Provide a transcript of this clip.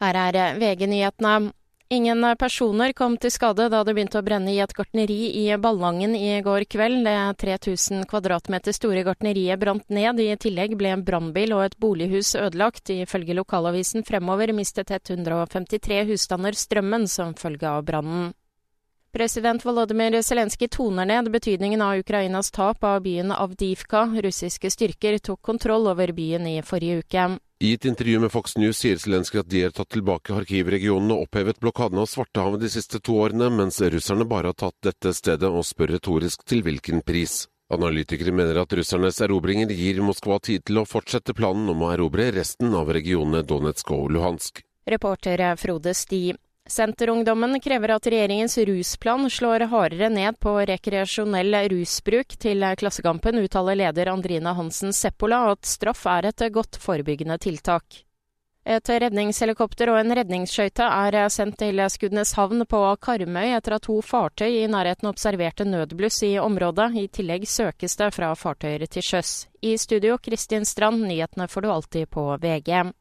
Her er VG-nyhetene. Ingen personer kom til skade da det begynte å brenne i et gartneri i Ballangen i går kveld. Det 3000 kvadratmeter store gartneriet brant ned. I tillegg ble en brannbil og et bolighus ødelagt. Ifølge lokalavisen Fremover mistet 153 husstander strømmen som følge av brannen. President Volodymyr Zelenskyj toner ned betydningen av Ukrainas tap av byen Avdivka. Russiske styrker tok kontroll over byen i forrige uke. I et intervju med Fox News sier Zelenskyj at de har tatt tilbake Kharkiv-regionen og opphevet blokaden av Svartehavet de siste to årene, mens russerne bare har tatt dette stedet og spør retorisk til hvilken pris. Analytikere mener at russernes erobringer gir Moskva tid til å fortsette planen om å erobre resten av regionene Donetsk og Luhansk. Reporter Frode Sti. Senterungdommen krever at regjeringens rusplan slår hardere ned på rekreasjonell rusbruk. Til Klassekampen uttaler leder Andrina Hansen Seppola at straff er et godt forebyggende tiltak. Et redningshelikopter og en redningsskøyte er sendt til Skudeneshavn på Karmøy etter at to fartøy i nærheten observerte nødbluss i området. I tillegg søkes det fra fartøyer til sjøs. I studio Kristin Strand, nyhetene får du alltid på VG.